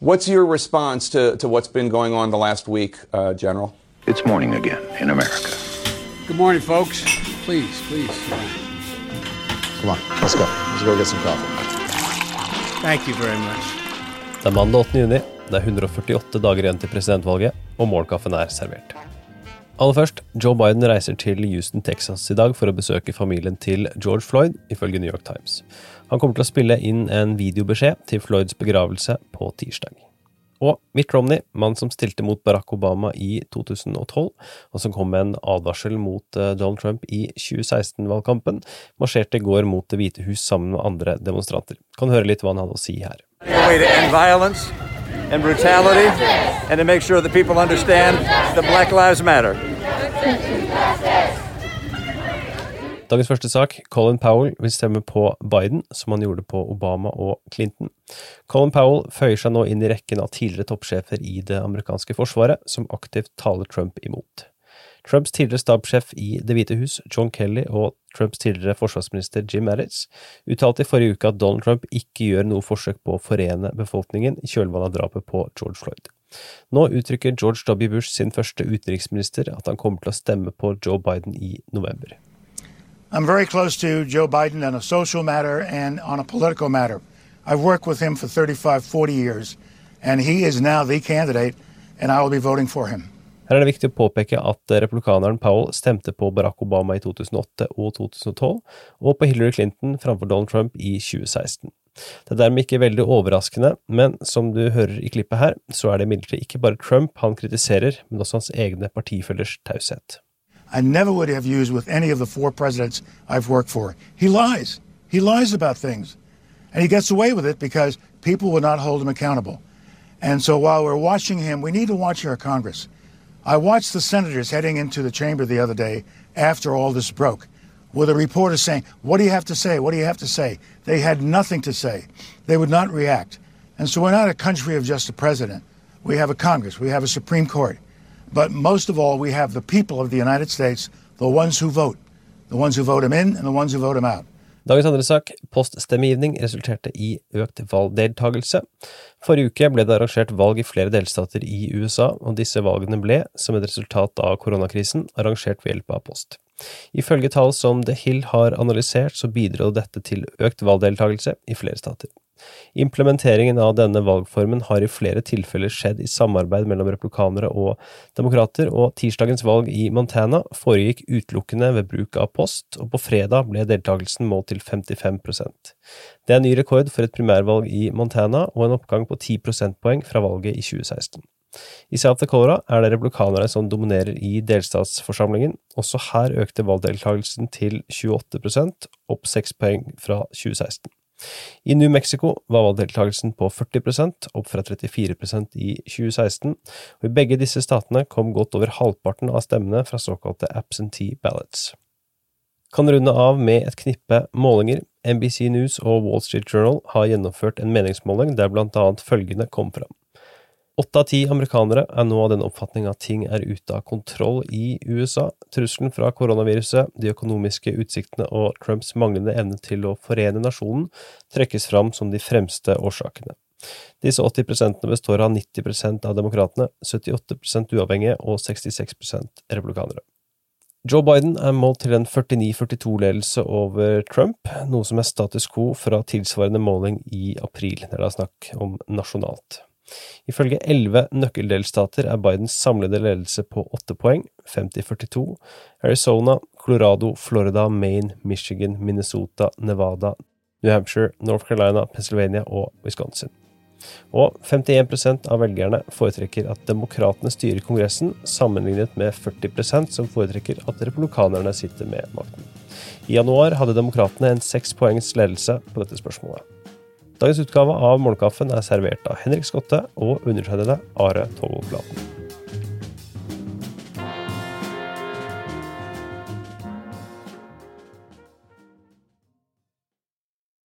What's your response to, to what's been going on the last week, uh, General? It's morning again in America. Good morning, folks. Please, please. Come on, let's go. Let's go get some coffee. Thank you very much. Det er mandag 8. juni, det er 148 dager igjen til presidentvalget, og morgenkaffen er servert. Aller først, Joe Biden reiser til Houston, Texas i dag for å besøke familien til George Floyd, ifølge New York Times. Han kommer til å spille inn en videobeskjed til Floyds begravelse på tirsdag. Og Mitt Romney, mann som stilte mot Barack Obama i 2012, og som kom med en advarsel mot eh, Donald Trump i 2016-valgkampen, marsjerte i går mot Det hvite hus sammen med andre demonstranter. Kan høre litt hva han hadde å si her. violence and brutality and to make sure that people understand that Black Lives Matter. Dagens første sak, Colin Powell vil stemme på Biden, som han gjorde på Obama og Clinton. Colin Powell føyer seg nå inn i rekken av tidligere toppsjefer i det amerikanske forsvaret, som aktivt taler Trump imot. Trumps tidligere stabssjef i Det hvite hus, John Kelly, og Trumps tidligere forsvarsminister Jim Mattis uttalte i forrige uke at Donald Trump ikke gjør noe forsøk på å forene befolkningen i kjølvannet av drapet på George Floyd. Nå uttrykker George W. Bush sin første utenriksminister at han kommer til å stemme på Joe Biden i november. I'm very close to Joe Biden on a social matter and on a political matter. I've worked with him for 35, 40 years, and he is now the candidate, and I will be voting for him. Her er det viktig å påpeke at republikaneren Powell stemte på Barack Obama i 2008 og 2012, og på Hillary Clinton framfor Donald Trump i 2016. Det er dermed ikke veldig overraskende, men som du hører i klippet her, så er det imidlertid ikke bare Trump han kritiserer, men også hans egne partifellers taushet. I never would have used with any of the four presidents I've worked for. He lies. He lies about things. And he gets away with it because people will not hold him accountable. And so while we're watching him, we need to watch our Congress. I watched the senators heading into the chamber the other day after all this broke, with a reporter saying, What do you have to say? What do you have to say? They had nothing to say. They would not react. And so we're not a country of just a president. We have a Congress, we have a Supreme Court. But most of all, we have the people of the United States, the ones who vote, the ones who vote him in and the ones who vote him out. Dagens andre sak, poststemmegivning, resulterte i økt valgdeltagelse. Forrige uke ble det arrangert valg i flere delstater i USA, og disse valgene ble, som et resultat av koronakrisen, arrangert ved hjelp av post. Ifølge tall som The Hill har analysert, så bidro dette til økt valgdeltagelse i flere stater. Implementeringen av denne valgformen har i flere tilfeller skjedd i samarbeid mellom republikanere og demokrater, og tirsdagens valg i Montana foregikk utelukkende ved bruk av post, og på fredag ble deltakelsen målt til 55 Det er en ny rekord for et primærvalg i Montana, og en oppgang på 10 prosentpoeng fra valget i 2016. I South Dakota er det republikanere som dominerer i delstatsforsamlingen. Også her økte valgdeltakelsen til 28% opp 6 poeng fra 2016. I New Mexico var valgdeltakelsen på 40% opp fra 34% i 2016, og i begge disse statene kom godt over halvparten av stemmene fra såkalte absentee ballots. Kan runde av med et knippe målinger. NBC News og Wall Street Journal har gjennomført en meningsmåling der blant annet følgende kom fram. Åtte av ti amerikanere er nå av den oppfatning at ting er ute av kontroll i USA. Trusselen fra koronaviruset, de økonomiske utsiktene og Trumps manglende evne til å forene nasjonen trekkes fram som de fremste årsakene. Disse 80% består av 90% av demokratene, 78% uavhengige og 66% republikanere. Joe Biden er målt til en 49-42-ledelse over Trump, noe som er status quo fra tilsvarende måling i april, når det er snakk om nasjonalt. Ifølge elleve nøkkeldelstater er Bidens samlede ledelse på åtte poeng, 50-42. Arizona, Colorado, Florida, Maine, Michigan, Minnesota, Nevada, New Hampshire, North Carolina, Pennsylvania og Wisconsin. Og 51% av velgerne foretrekker at demokratene styrer Kongressen, sammenlignet med 40% som foretrekker at republikanerne sitter med makten. I januar hadde demokratene en seks poengs ledelse på dette spørsmålet. Dagens utgave av Morgenkaffen er servert av Henrik Skotte og undertegnede Are Tovold